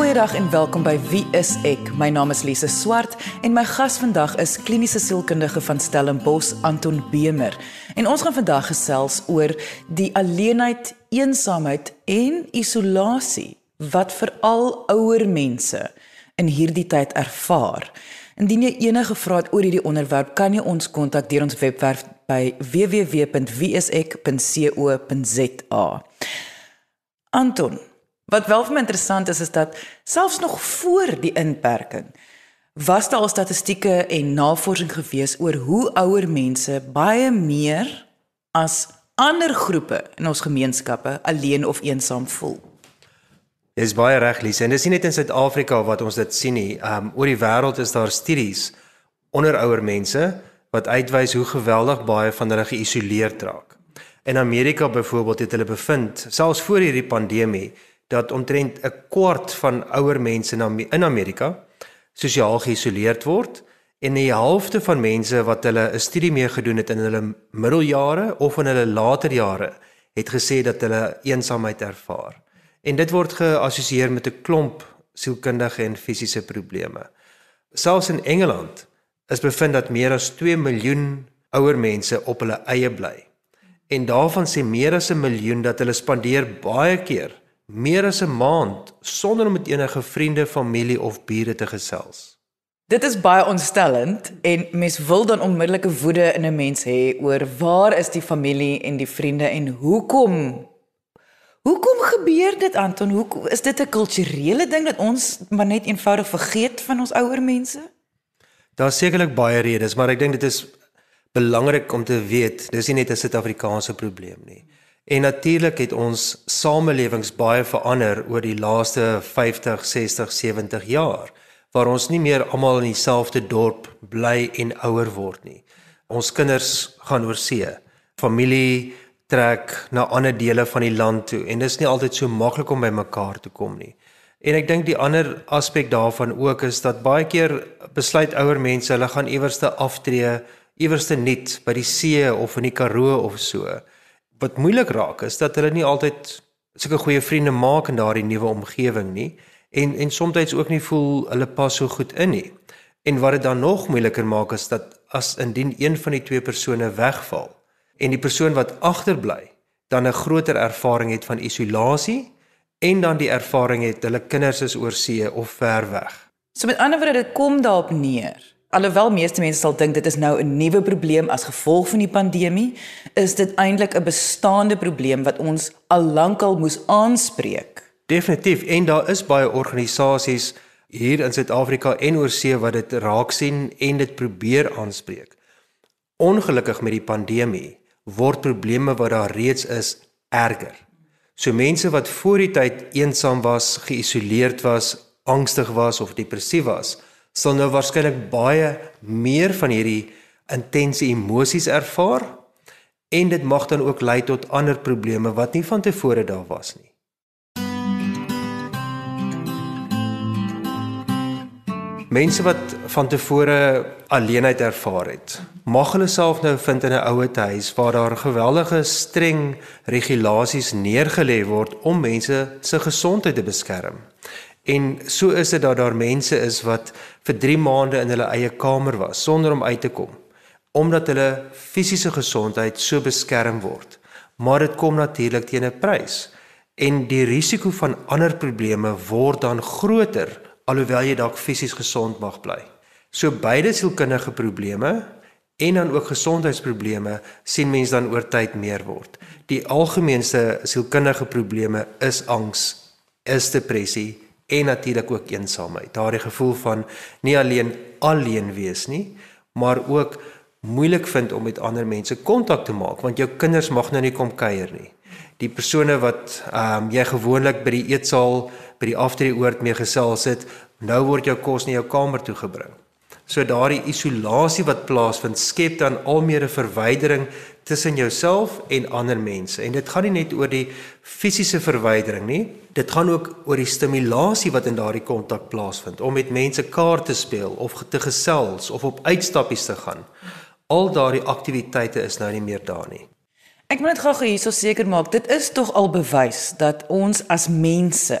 Goeiedag en welkom by Wie is ek? My naam is Lise Swart en my gas vandag is kliniese sielkundige van Stellenbosch, Anton Bemer. En ons gaan vandag gesels oor die alleenheid, eensaamheid en isolasie wat veral ouer mense in hierdie tyd ervaar. Indien jy enige vrae het oor hierdie onderwerp, kan jy ons kontak deur ons webwerf by www.wieisek.co.za. Anton, wat wel vir my interessant is is dat selfs nog voor die inperking was daar al statistieke en navorsing gewees oor hoe ouer mense baie meer as ander groepe in ons gemeenskappe alleen of eensaam voel. Dis baie reg Lise en dis nie net in Suid-Afrika wat ons dit sien nie. Um oor die wêreld is daar studies onder ouer mense wat uitwys hoe geweldig baie van hulle geïsoleerd raak. In Amerika byvoorbeeld het hulle bevind, selfs voor hierdie pandemie, dat omtrent 'n kwart van ouer mense in Amerika sosiaal geïsoleerd word en die helfte van mense wat hulle 'n studie mee gedoen het in hulle middeljare of in hulle later jare, het gesê dat hulle eensaamheid ervaar. En dit word geassosieer met 'n klomp sielkundige en fisiese probleme. Selfs in Engeland is bevind dat meer as 2 miljoen ouer mense op hulle eie bly. En daarvan sê meer as 'n miljoen dat hulle spandeer baie keer meer as 'n maand sonder om met enige vriende, familie of bure te gesels. Dit is baie ontstellend en mens wil dan onmiddellike woede in 'n mens hê oor waar is die familie en die vriende en hoekom Hoekom gebeur dit Anton? Hoe is dit 'n kulturele ding dat ons maar net eenvoudig vergeet van ons ouer mense? Daar's sekerlik baie redes, maar ek dink dit is belangrik om te weet, dis nie net 'n Suid-Afrikaanse probleem nie. En natuurlik het ons samelewings baie verander oor die laaste 50, 60, 70 jaar waar ons nie meer almal in dieselfde dorp bly en ouer word nie. Ons kinders gaan oor see. Familie trek na ander dele van die land toe en dit is nie altyd so maklik om by mekaar te kom nie. En ek dink die ander aspek daarvan ook is dat baie keer besluit ouer mense hulle gaan iewers te aftree, iewers te nuut by die see of in die Karoo of so. Wat moeilik raak is dat hulle nie altyd sulke goeie vriende maak in daardie nuwe omgewing nie en en soms ook nie voel hulle pas so goed in nie. En wat dit dan nog moeiliker maak is dat as indien een van die twee persone wegval, en die persoon wat agterbly dan 'n groter ervaring het van isolasie en dan die ervaring het hulle kinders is oor see of ver weg. So met ander woorde dit kom daarop neer. Alhoewel meeste mense sal dink dit is nou 'n nuwe probleem as gevolg van die pandemie, is dit eintlik 'n bestaande probleem wat ons al lankal moes aanspreek. Definitief en daar is baie organisasies hier in Suid-Afrika en oor see wat dit raak sien en dit probeer aanspreek. Ongelukkig met die pandemie word probleme wat daar reeds is erger. So mense wat voor die tyd eensaam was, geïsoleerd was, angstig was of depressief was, sal nou waarskynlik baie meer van hierdie intense emosies ervaar en dit mag dan ook lei tot ander probleme wat nie van tevore daar was nie. Mense wat van tevore alleenheid ervaar het, mag hulle self nou vind in 'n ouer huis waar daar geweldige streng regulasies neergelê word om mense se gesondheid te beskerm. En so is dit dat daar mense is wat vir 3 maande in hulle eie kamer was sonder om uit te kom, omdat hulle fisiese gesondheid so beskerm word. Maar dit kom natuurlik teen 'n prys en die risiko van ander probleme word dan groter alhoewel jy dalk fisies gesond mag bly. So beide sielkundige probleme en dan ook gesondheidsprobleme sien mense dan oor tyd meer word. Die algemeenste sielkundige probleme is angs, is depressie en natuurlik ook eensaamheid. Daardie gevoel van nie alleen alleen wees nie, maar ook moeilik vind om met ander mense kontak te maak want jou kinders mag nou nie kom kuier nie. Die persone wat ehm um, jy gewoonlik by die eetsaal by die aftreeoord mee gesels het, nou word jou kos na jou kamer toe gebring. So daardie isolasie wat plaasvind, skep dan al meer 'n verwydering tussen jouself en ander mense. En dit gaan nie net oor die fisiese verwydering nie, dit gaan ook oor die stimulasie wat in daardie kontak plaasvind om met mense kaart te speel of te gesels of op uitstappies te gaan. Al daardie aktiwiteite is nou nie meer daar nie. Ek moet net gou hierso seker maak, dit is tog al bewys dat ons as mense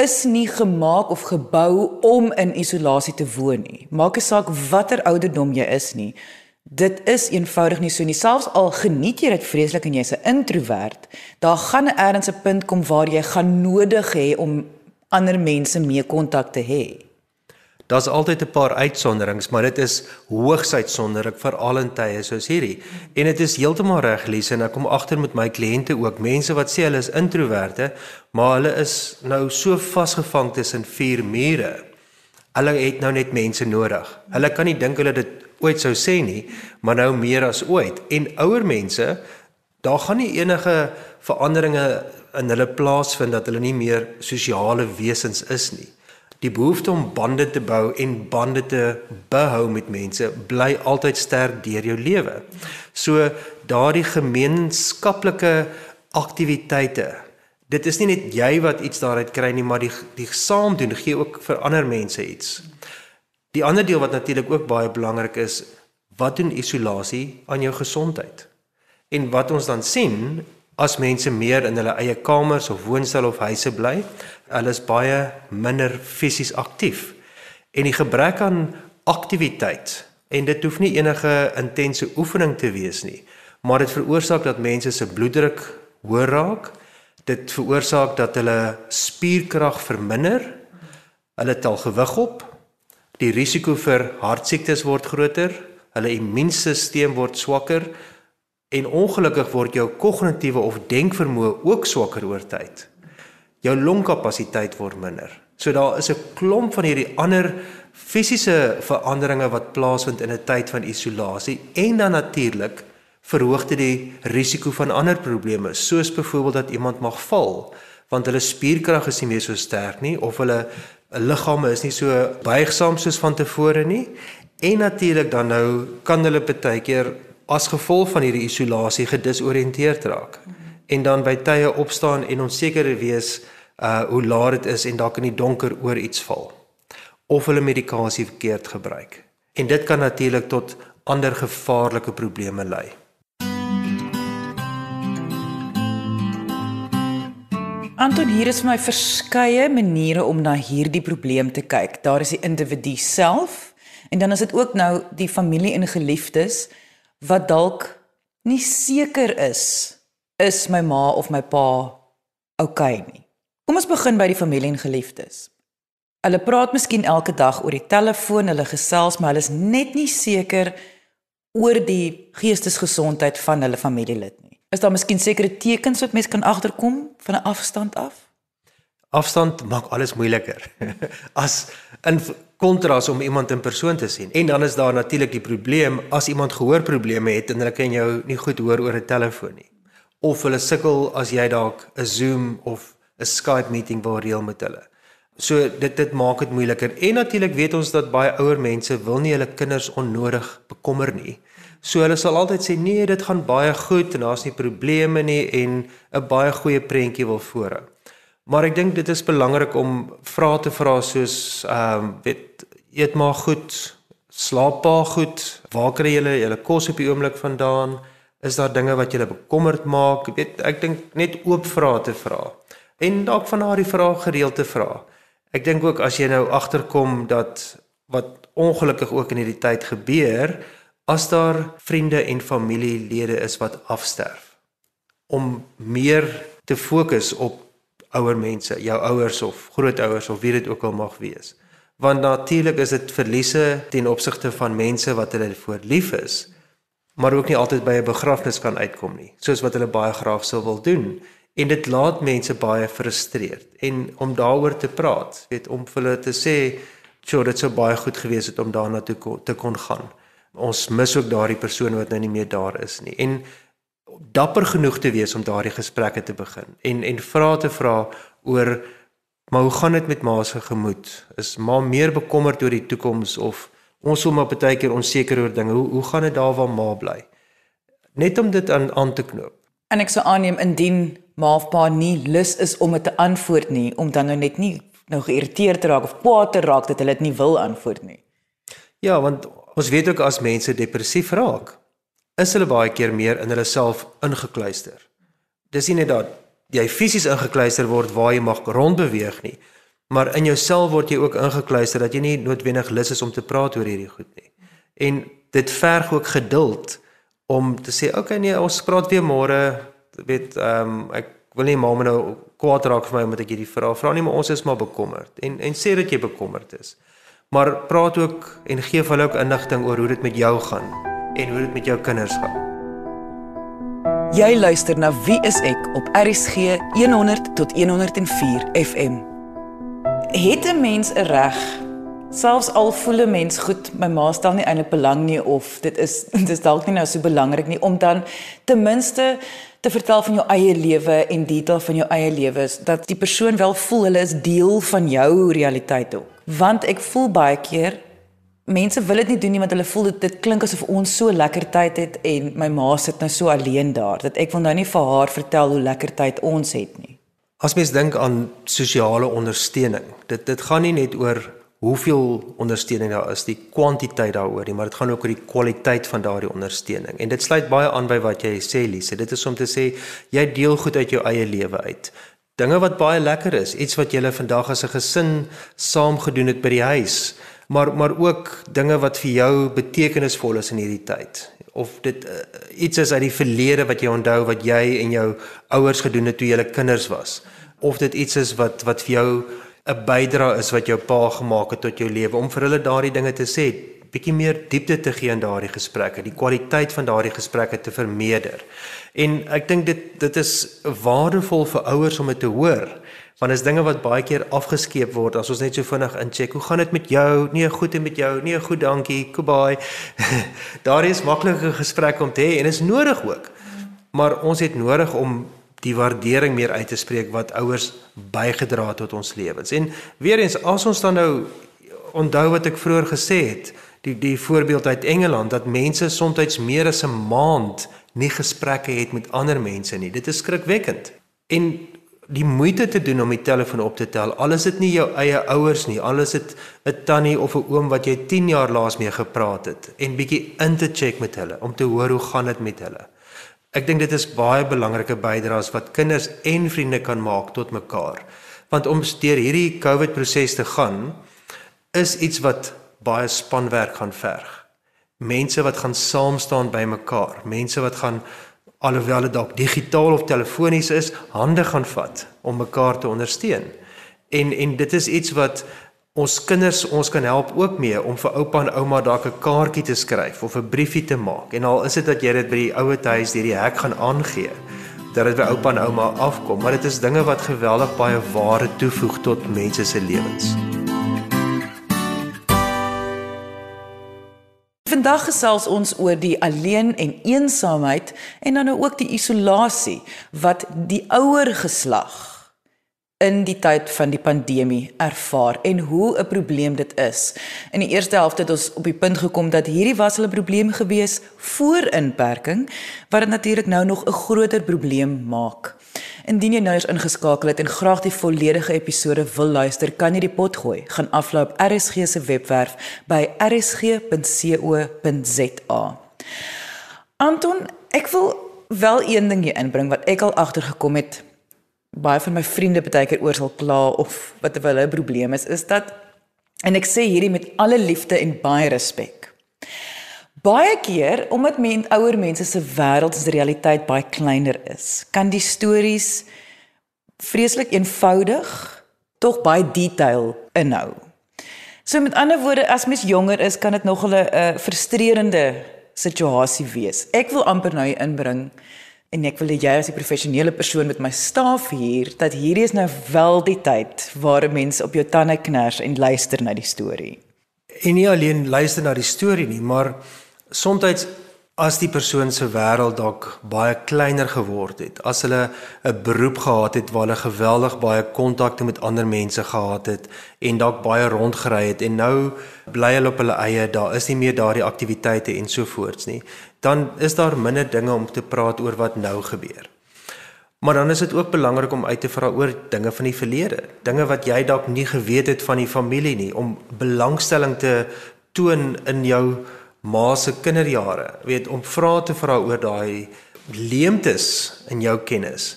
is nie gemaak of gebou om in isolasie te woon nie. Maak nie saak watter ouderdom jy is nie. Dit is eenvoudig nie so nie. Selfs al geniet jy dit vreeslik en jy's 'n introwert, daar gaan 'n ernstige punt kom waar jy gaan nodig hê om ander mense mee kontak te hê. Daar's altyd 'n paar uitsonderings, maar dit is hoogs uitsonderlik veral in tye soos hierdie. En dit is heeltemal reg, Lise, en ek kom agter met my kliënte ook, mense wat sê hulle is introverte, maar hulle is nou so vasgevang tussen vier mure. Hulle het nou net mense nodig. Hulle kan nie dink hulle dit ooit sou sê nie, maar nou meer as ooit. En ouer mense, daar gaan nie enige veranderinge in hulle plaasvind dat hulle nie meer sosiale wesens is nie die behoefte om bande te bou en bande te behou met mense bly altyd sterk deur jou lewe. So daardie gemeenskaplike aktiwiteite. Dit is nie net jy wat iets daaruit kry nie, maar die die saam doen gee ook vir ander mense iets. Die ander deel wat natuurlik ook baie belangrik is, wat doen isolasie aan jou gesondheid? En wat ons dan sien as mense meer in hulle eie kamers of woonstel of huise bly, hulle is baie minder fisies aktief. En die gebrek aan aktiwiteit en dit hoef nie enige intense oefening te wees nie, maar dit veroorsaak dat mense se bloeddruk hoër raak. Dit veroorsaak dat hulle spierkrag verminder. Hulle tel gewig op. Die risiko vir hartsiektes word groter. Hulle immuunstelsel word swakker En ongelukkig word jou kognitiewe of denkvermoë ook swakker oor tyd. Jou longkapasiteit word minder. So daar is 'n klomp van hierdie ander fisiese veranderinge wat plaasvind in 'n tyd van isolasie en dan natuurlik verhoog dit die risiko van ander probleme, soos byvoorbeeld dat iemand mag val want hulle spierkrag is nie meer so sterk nie of hulle liggame is nie so buigsaam soos van tevore nie en natuurlik dan nou kan hulle baie keer as gevolg van hierdie isolasie gedisoriënteerd raak. En dan by tye opstaan en onseker wees uh hoe laat dit is en dalk in die donker oor iets val of hulle medikasie verkeerd gebruik. En dit kan natuurlik tot ander gevaarlike probleme lei Anton hier is vir my verskeie maniere om na hierdie probleem te kyk. Daar is die individu self en dan is dit ook nou die familie en geliefdes wat dalk nie seker is is my ma of my pa oukei okay nie. Kom ons begin by die familie en geliefdes. Hulle praat miskien elke dag oor die telefoon, hulle gesels, maar hulle is net nie seker oor die geestesgesondheid van hulle familielid nie. Is daar miskien sekere tekens wat mens kan agterkom van 'n afstand af? Afstand maak alles moeiliker. As in kontras om iemand in persoon te sien. En dan is daar natuurlik die probleem as iemand gehoorprobleme het en hulle kan jou nie goed hoor oor 'n telefoon nie. Of hulle sukkel as jy dalk 'n Zoom of 'n Skype meeting wil reël met hulle. So dit dit maak dit moeiliker. En natuurlik weet ons dat baie ouer mense wil nie hulle kinders onnodig bekommer nie. So hulle sal altyd sê nee, dit gaan baie goed en daar's nie probleme nie en 'n baie goeie prentjie wil voorhou. Maar ek dink dit is belangrik om vrae te vra soos ehm um, weet eet maar goed, slaap pa goed, waar kry julle julle kos op die oomblik vandaan? Is daar dinge wat julle bekommerd maak? Weet ek dink net oop vrae te vra. En dalk van haar die vrae gereeld te vra. Ek dink ook as jy nou agterkom dat wat ongelukkig ook in hierdie tyd gebeur, as daar vriende en familielede is wat afsterf om meer te fokus op ouer mense, jou ouers of grootouers of wie dit ook al mag wees. Want natuurlik is dit verliese ten opsigte van mense wat hulle voor lief is, maar ook nie altyd by 'n begrafnis kan uitkom nie, soos wat hulle baie graag sou wil doen. En dit laat mense baie frustreerd. En om daaroor te praat, weet om vir hulle te sê, "Sjoe, dit sou baie goed gewees het om daarna toe te kon gaan." Ons mis ook daardie persoon wat nou nie meer daar is nie. En dapper genoeg te wees om daardie gesprekke te begin en en vra te vra oor maar hoe gaan dit met ma se gemoed? Is ma meer bekommerd oor die toekoms of ons hom op baie keer onseker oor dinge? Hoe hoe gaan dit daar waar ma bly? Net om dit aan aan te knoop. En ek sou aanneem indien ma of pa nie lus is om dit te antwoord nie, om dan nou net nie nou geïrriteerd te raak of kwaad te raak dat hulle dit nie wil antwoord nie. Ja, want ons weet ook as mense depressief raak, is hulle baie keer meer in hulle self ingekluister. Dis nie net dat jy fisies ingekluister word waar jy mag rondbeweeg nie, Maar in jouself word jy ook ingekluister dat jy nie noodwendig lus is om te praat oor hierdie goed nie. En dit verg ook geduld om te sê okay nee, ons praat weer môre. Weet ehm um, ek wil nie maar nou kwaad raak vir my omdat ek hierdie vra. Vra nie maar ons is maar bekommerd en en sê dat jy bekommerd is. Maar praat ook en gee hulle ook inligting oor hoe dit met jou gaan en hoe dit met jou kinders gaan. Jy luister na Wie is ek op RSG 100 tot 104 FM. Het 'n mens 'n reg selfs al voel 'n mens goed, my ma stel nie eintlik belang nie of dit is dit is dalk nie nou so belangrik nie om dan ten minste te vertel van jou eie lewe en detail van jou eie lewe dat die persoon wel voel hulle is deel van jou realiteit ook. Want ek voel baie keer mense wil dit nie doen nie want hulle voel dit, dit klink asof ons so lekker tyd het en my ma sit nou so alleen daar dat ek wil nou nie vir haar vertel hoe lekker tyd ons het nie. As mens dink aan sosiale ondersteuning, dit dit gaan nie net oor hoeveel ondersteuning daar is, die kwantiteit daaroor nie, maar dit gaan ook oor die kwaliteit van daardie ondersteuning. En dit sluit baie aan by wat jy sê Lise. Dit is om te sê jy deel goed uit jou eie lewe uit. Dinge wat baie lekker is, iets wat julle vandag as 'n gesin saam gedoen het by die huis, maar maar ook dinge wat vir jou betekenisvol is in hierdie tyd. Of dit uh, iets is uit die verlede wat jy onthou wat jy en jou ouers gedoen het toe julle kinders was. Of dit iets is wat wat vir jou 'n bydra is wat jou pa gemaak het tot jou lewe om vir hulle daardie dinge te sê, bietjie meer diepte te gee in daardie gesprekke, die kwaliteit van daardie gesprekke te vermeerder. En ek dink dit dit is waardevol vir ouers om dit te hoor, want is dinge wat baie keer afgeskeep word as ons net so vinnig incheck. Hoe gaan dit met jou? Nee, goed en met jou? Nee, goed, dankie. Goodbye. daardie is maklike gesprekke om te hê en is nodig ook. Maar ons het nodig om die waardering meer uit te spreek wat ouers bygedra het tot ons lewens. En weer eens as ons dan nou onthou wat ek vroeër gesê het, die die voorbeeld uit Engeland dat mense soms meer as 'n maand nie gesprekke het met ander mense nie. Dit is skrikwekkend. En die moeite te doen om die telefoon op te tel, al is dit nie jou eie ouers nie, al is dit 'n tannie of 'n oom wat jy 10 jaar laas mee gepraat het en bietjie in te check met hulle om te hoor hoe gaan dit met hulle. Ek dink dit is baie belangrike bydraes wat kinders en vriende kan maak tot mekaar. Want om deur hierdie COVID proses te gaan is iets wat baie spanwerk gaan verg. Mense wat gaan saam staan by mekaar, mense wat gaan alhoewel dit dalk digitaal of telefonies is, hande gaan vat om mekaar te ondersteun. En en dit is iets wat ons kinders ons kan help ook mee om vir oupa en ouma dalk 'n kaartjie te skryf of 'n briefie te maak. En al is dit dat jy dit by die ouer huis deur die hek gaan aangee dat dit by oupa en ouma afkom, maar dit is dinge wat geweldig baie waarde toevoeg tot mense se lewens. Vandag gesels ons oor die alleen en eensaamheid en dan nou ook die isolasie wat die ouer geslag in die tyd van die pandemie ervaar en hoe 'n probleem dit is. In die eerste helfte het ons op die punt gekom dat hierdie was hulle probleem gewees voor inperking wat dit natuurlik nou nog 'n groter probleem maak. Indien jy nou eens ingeskakel het en graag die volledige episode wil luister, kan jy die pot gooi. Gaan aflaai op RSG se webwerf by rsg.co.za. Anton, ek wil wel een ding hier inbring wat ek al agtergekom het baie van my vriende baie keer oor sal kla of wat hulle probleem is is dat en ek sê hierdie met alle liefde en baie respek. Baie keer omdat men ouer mense se wêreld se realiteit baie kleiner is, kan die stories vreeslik eenvoudig tog baie detail inhou. So met ander woorde as mens jonger is, kan dit nog 'n uh, frustrerende situasie wees. Ek wil amper nou inbring En ek wil hê jy as die professionele persoon met my staf hier dat hierdie is nou wel die tyd waar mense op jou tande kners en luister na die storie. En nie alleen luister na die storie nie, maar soms as die persoon se wêreld dalk baie kleiner geword het, as hulle 'n beroep gehad het waar hulle geweldig baie kontakte met ander mense gehad het en dalk baie rondgery het en nou bly hulle op hulle eie, daar is nie meer daardie aktiwiteite en so voorts nie, dan is daar minder dinge om te praat oor wat nou gebeur. Maar dan is dit ook belangrik om uit te vra oor dinge van die verlede, dinge wat jy dalk nie geweet het van die familie nie, om belangstelling te toon in jou ma se kinderjare, weet om vra te vra oor daai leemtes in jou kennis.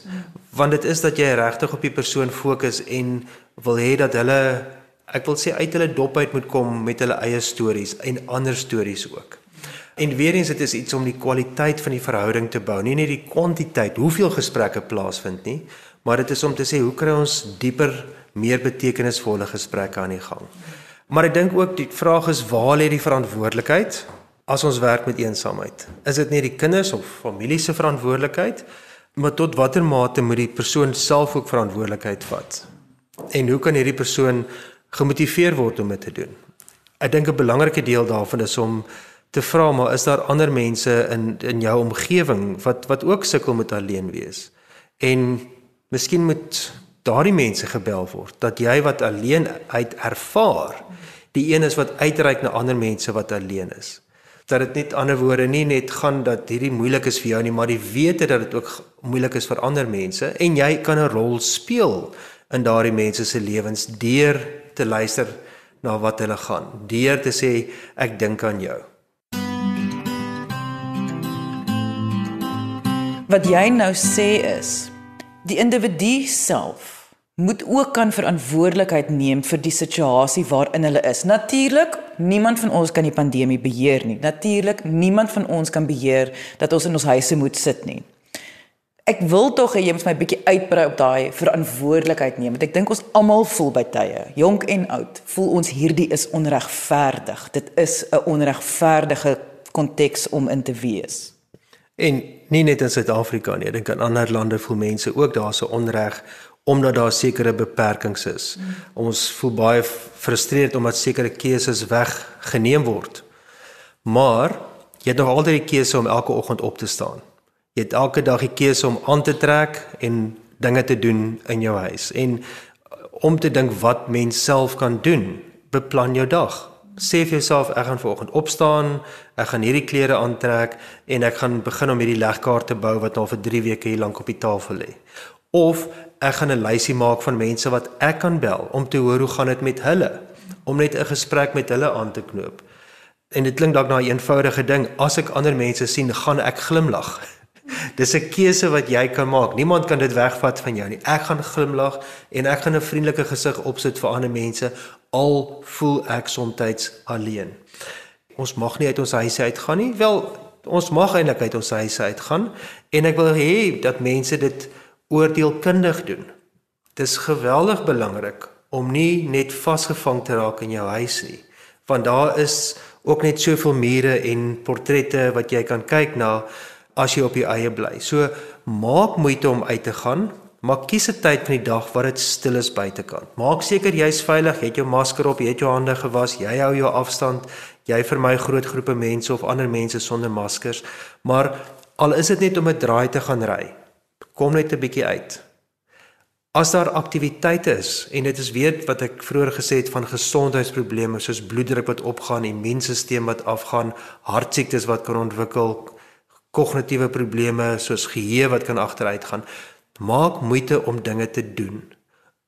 Want dit is dat jy regtig op die persoon fokus en wil hê dat hulle ek wil sê uit hulle dop uit moet kom met hulle eie stories en ander stories ook. En weer eens dit is iets om die kwaliteit van die verhouding te bou, nie net die kwantiteit, hoeveel gesprekke plaasvind nie, maar dit is om te sê hoe kry ons dieper, meer betekenisvolle gesprekke aan die gang. Maar ek dink ook die vraag is waar lê die verantwoordelikheid as ons werk met eensaamheid? Is dit net die kinders of familie se verantwoordelikheid? Maar tot watter mate moet die persoon self ook verantwoordelikheid vat? En hoe kan hierdie persoon gemotiveer word om dit te doen? Ek dink 'n belangrike deel daarvan is om te vra maar is daar ander mense in in jou omgewing wat wat ook sukkel met alleen wees? En miskien moet daardie mense gebel word dat jy wat alleen uit ervaar die een is wat uitreik na ander mense wat alleen is. Dat dit net ander woorde nie net gaan dat hierdie moeilik is vir jou nie, maar die wete dat dit ook moeilik is vir ander mense en jy kan 'n rol speel in daardie mense se lewens deur te luister na wat hulle gaan, deur te sê ek dink aan jou. Wat jy nou sê is die individu self moet ook kan verantwoordelikheid neem vir die situasie waarin hulle is. Natuurlik, niemand van ons kan die pandemie beheer nie. Natuurlik, niemand van ons kan beheer dat ons in ons huise moet sit nie. Ek wil tog hê jy moet my bietjie uitbrei op daai verantwoordelikheid neem want ek dink ons almal voel by tye, jonk en oud, voel ons hierdie is onregverdig. Dit is 'n onregverdige konteks om in te wees. En nie net in Suid-Afrika nie, ek dink in ander lande voel mense ook daar's 'n onreg omdat daar sekere beperkings is. Mm. Ons voel baie frustreerd omdat sekere keuses weggeneem word. Maar jy het nog altyd die keuse om elke oggend op te staan. Jy het elke dag die keuse om aan te trek en dinge te doen in jou huis en om te dink wat mens self kan doen. Beplan jou dag sê vir jouself ek gaan vanoggend opstaan, ek gaan hierdie klere aantrek en ek gaan begin om hierdie legkaart te bou wat al vir 3 weke hier lank op die tafel lê. Of ek gaan 'n lysie maak van mense wat ek kan bel om te hoor hoe gaan dit met hulle, om net 'n gesprek met hulle aan te knoop. En dit klink dalk na 'n eenvoudige ding, as ek ander mense sien, gaan ek glimlag. Dis 'n keuse wat jy kan maak. Niemand kan dit wegvat van jou nie. Ek gaan glimlag en ek gaan 'n vriendelike gesig opsit vir ander mense al voel ek soms alleen. Ons mag nie uit ons huise uitgaan nie. Wel, ons mag eintlik uit ons huise uitgaan en ek wil hê dat mense dit oordeelkundig doen. Dis geweldig belangrik om nie net vasgevang te raak in jou huis nie. Want daar is ook net soveel mure en portrette wat jy kan kyk na as jy op jou eie bly. So maak moeite om uit te gaan, Maak kies 'n tyd van die dag waar dit stil is buitekant. Maak seker jy's veilig, jy het jou masker op, jy het jou hande gewas, jy hou jou afstand. Jy vir my groot groepe mense of ander mense sonder maskers, maar al is dit net om 'n draai te gaan ry. Kom net 'n bietjie uit. As daar aktiwiteite is en dit is weer wat ek vroeër gesê het van gesondheidsprobleme soos bloeddruk wat opgaan, immuunstelsel wat afgaan, hartsiektes wat kan ontwikkel, kognitiewe probleme soos geheue wat kan agteruit gaan. Maak moeite om dinge te doen.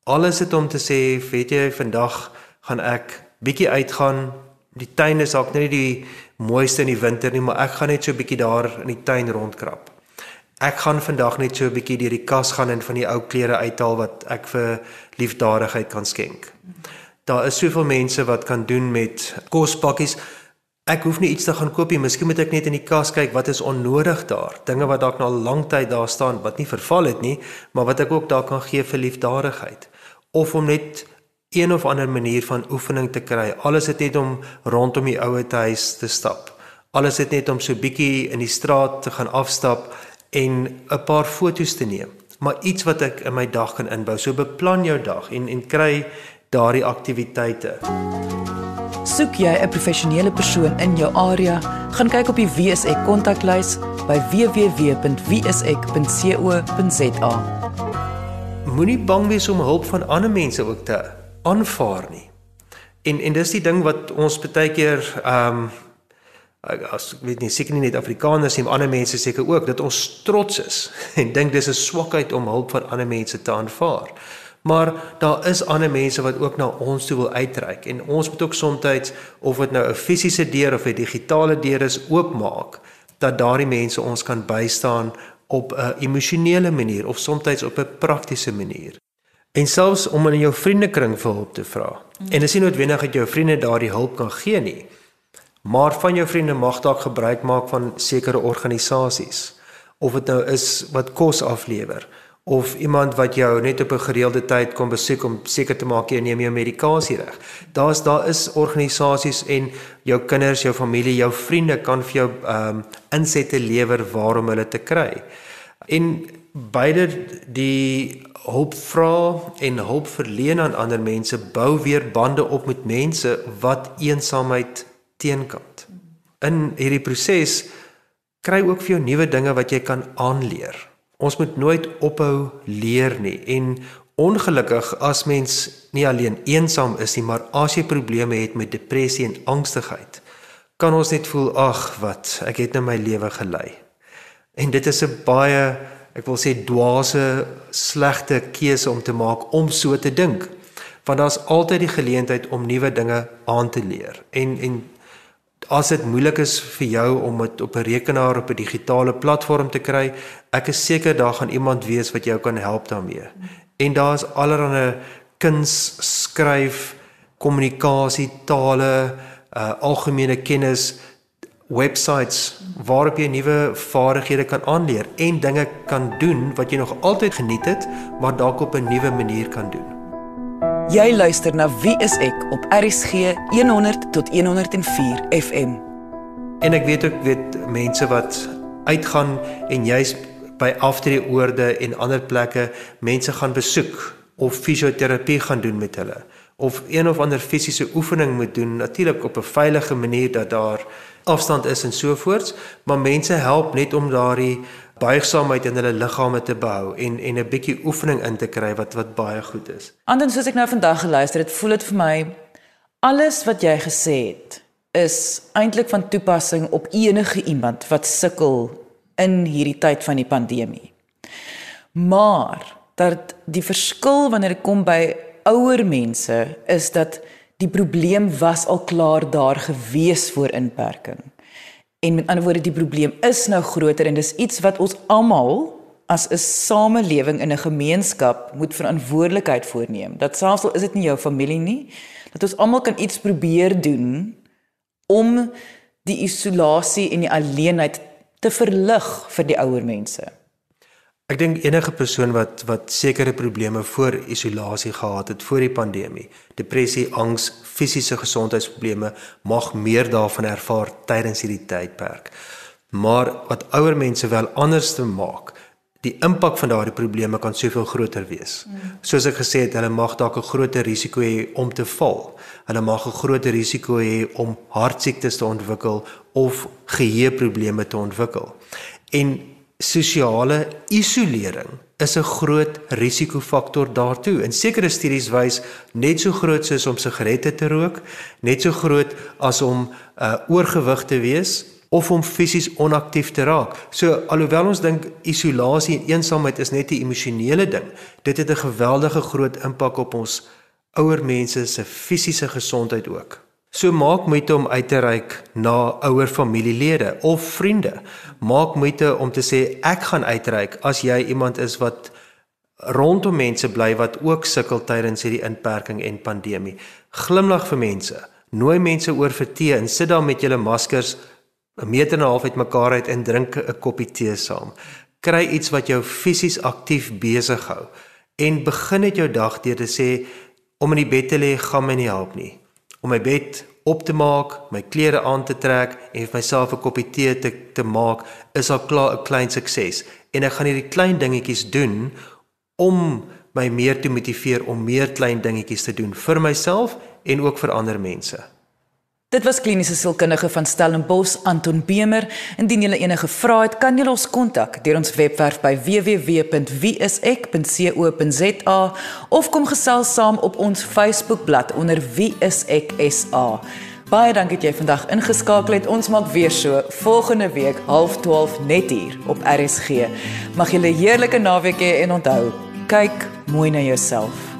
Alles het om te sê, weet jy, vandag gaan ek bietjie uitgaan. Die tuin is dalk nie die mooiste in die winter nie, maar ek gaan net so bietjie daar in die tuin rondkrap. Ek gaan vandag net so 'n bietjie deur die kas gaan en van die ou klere uithaal wat ek vir liefdadigheid kan skenk. Daar is soveel mense wat kan doen met kospakkies. Ek hoef nie iets te gaan koop nie. Miskien moet ek net in die kas kyk wat is onnodig daar. Dinge wat dalk nou al lank tyd daar staan wat nie verval het nie, maar wat ek ook daar kan gee vir liefdadigheid. Of om net een of ander manier van oefening te kry. Alles het net om rondom die ouer huis te stap. Alles het net om so bietjie in die straat te gaan afstap en 'n paar foto's te neem. Maar iets wat ek in my dag kan inbou. So beplan jou dag en en kry daardie aktiwiteite. Soek jy 'n professionele persoon in jou area, gaan kyk op die WSE kontaklys by www.wse.co.za. Moenie bang wees om hulp van ander mense ook te aanvaar nie. En en dis die ding wat ons baie keer ehm um, as ek weet nie seker nie net Afrikaners nie, maar ander mense seker ook dat ons trots is en dink dis 'n swakheid om hulp van ander mense te aanvaar. Maar daar is ander mense wat ook na ons toe wil uitreik en ons moet ook soms of dit nou 'n fisiese deur of 'n digitale deur is oopmaak dat daardie mense ons kan bystaan op 'n emosionele manier of soms op 'n praktiese manier. En selfs om in jou vriendekring vir hulp te vra. En dit is nie noodwendig dat jou vriende daardie hulp kan gee nie. Maar van jou vriende mag dalk gebruik maak van sekere organisasies of dit nou is wat kos aflewer of iemand wat jou net op 'n gereelde tyd kom besoek om seker te maak jy neem jou medikasie reg. Daar's daar is organisasies en jou kinders, jou familie, jou vriende kan vir jou ehm um, insette lewer waarom hulle te kry. En beide die hulp vra en hulp verleen aan ander mense bou weer bande op met mense wat eensaamheid teenkant. In hierdie proses kry ook vir jou nuwe dinge wat jy kan aanleer. Ons moet nooit ophou leer nie en ongelukkig as mens nie alleen eensaam is nie, maar as jy probleme het met depressie en angstigheid, kan ons net voel ag wat, ek het nou my lewe gelei. En dit is 'n baie ek wil sê dwaase slegte keuse om te maak om so te dink. Want daar's altyd die geleentheid om nuwe dinge aan te leer. En en as dit moeilik is vir jou om dit op 'n rekenaar op 'n digitale platform te kry, ek is seker daar gaan iemand wees wat jou kan help daarmee. En daar's allerlei kuns, skryf, kommunikasie, tale, uh, algemene kennis websites waarop jy nuwe vaardighede kan aanleer en dinge kan doen wat jy nog altyd geniet het, maar dalk op 'n nuwe manier kan doen. Jy luister na Wie is ek op RSG 100 tot 104 FM. En ek weet ook weet mense wat uitgaan en jy's by aftreeoorde en ander plekke mense gaan besoek of fisioterapie gaan doen met hulle of een of ander fisiese oefening moet doen natuurlik op 'n veilige manier dat daar afstand is en so voorts maar mense help net om daardie buigsaamheid in hulle liggame te behou en en 'n bietjie oefening in te kry wat wat baie goed is. Anders soos ek nou vandag geluister het, voel dit vir my alles wat jy gesê het is eintlik van toepassing op enige iemand wat sukkel in hierdie tyd van die pandemie. Maar dat die verskil wanneer dit kom by ouer mense is dat die probleem was al klaar daar gewees voor inperking. En met ander woorde die probleem is nou groter en dis iets wat ons almal as 'n samelewing in 'n gemeenskap moet verantwoordelikheid voorneem. Dat selfs al is dit nie jou familie nie, dat ons almal kan iets probeer doen om die isolasie en die alleenheid te verlig vir die ouer mense. Ek dink enige persoon wat wat sekere probleme voor isolasie gehad het voor die pandemie, depressie, angs, fisiese gesondheidsprobleme, mag meer daarvan ervaar tydens hierdie tydperk. Maar wat ouer mense wel anders te maak, die impak van daardie probleme kan soveel groter wees. Soos ek gesê het, hulle mag dalk 'n groter risiko hê om te val. Hulle mag 'n groter risiko hê om hartsiektes te ontwikkel of geheueprobleme te ontwikkel. En sosiale isolering is 'n groot risikofaktor daartoe. En sekere studies wys net so groot soos om sigarette te rook, net so groot as om uh, oorgewig te wees of om fisies onaktief te raak. So alhoewel ons dink isolasie en eensaamheid is net 'n emosionele ding, dit het 'n geweldige groot impak op ons ouer mense se fisiese gesondheid ook. So maak moeite om uit te reik na ouer familielede of vriende. Maak moeite om te sê ek gaan uitreik as jy iemand is wat rondom mense bly wat ook sukkel tydens hierdie inperking en pandemie. Glimlag vir mense. Nooi mense oor vir tee en sit daar met julle maskers 'n meter en 'n half uitmekaar uit en drink 'n koppie tee saam. Kry iets wat jou fisies aktief besig hou en begin net jou dag deur te sê om in die bed te lê gaan my nie help nie om my bed op te maak, my klere aan te trek en vir myself 'n koppie tee te te maak, is al klaar 'n klein sukses. En ek gaan hierdie klein dingetjies doen om my meer te motiveer om meer klein dingetjies te doen vir myself en ook vir ander mense. Dit was kliniese sielkundige van Stellenbosch Anton Bemer. Indien jy enige vrae het, kan jy ons kontak deur ons webwerf by www.wieisek.co.za of kom gesels saam op ons Facebookblad onder wieiseksa. Baie dankie dat jy vandag ingeskakel het. Ons maak weer so volgende week 12:30 net hier op RSG. Mag jy 'n heerlike naweek hê en onthou, kyk mooi na jouself.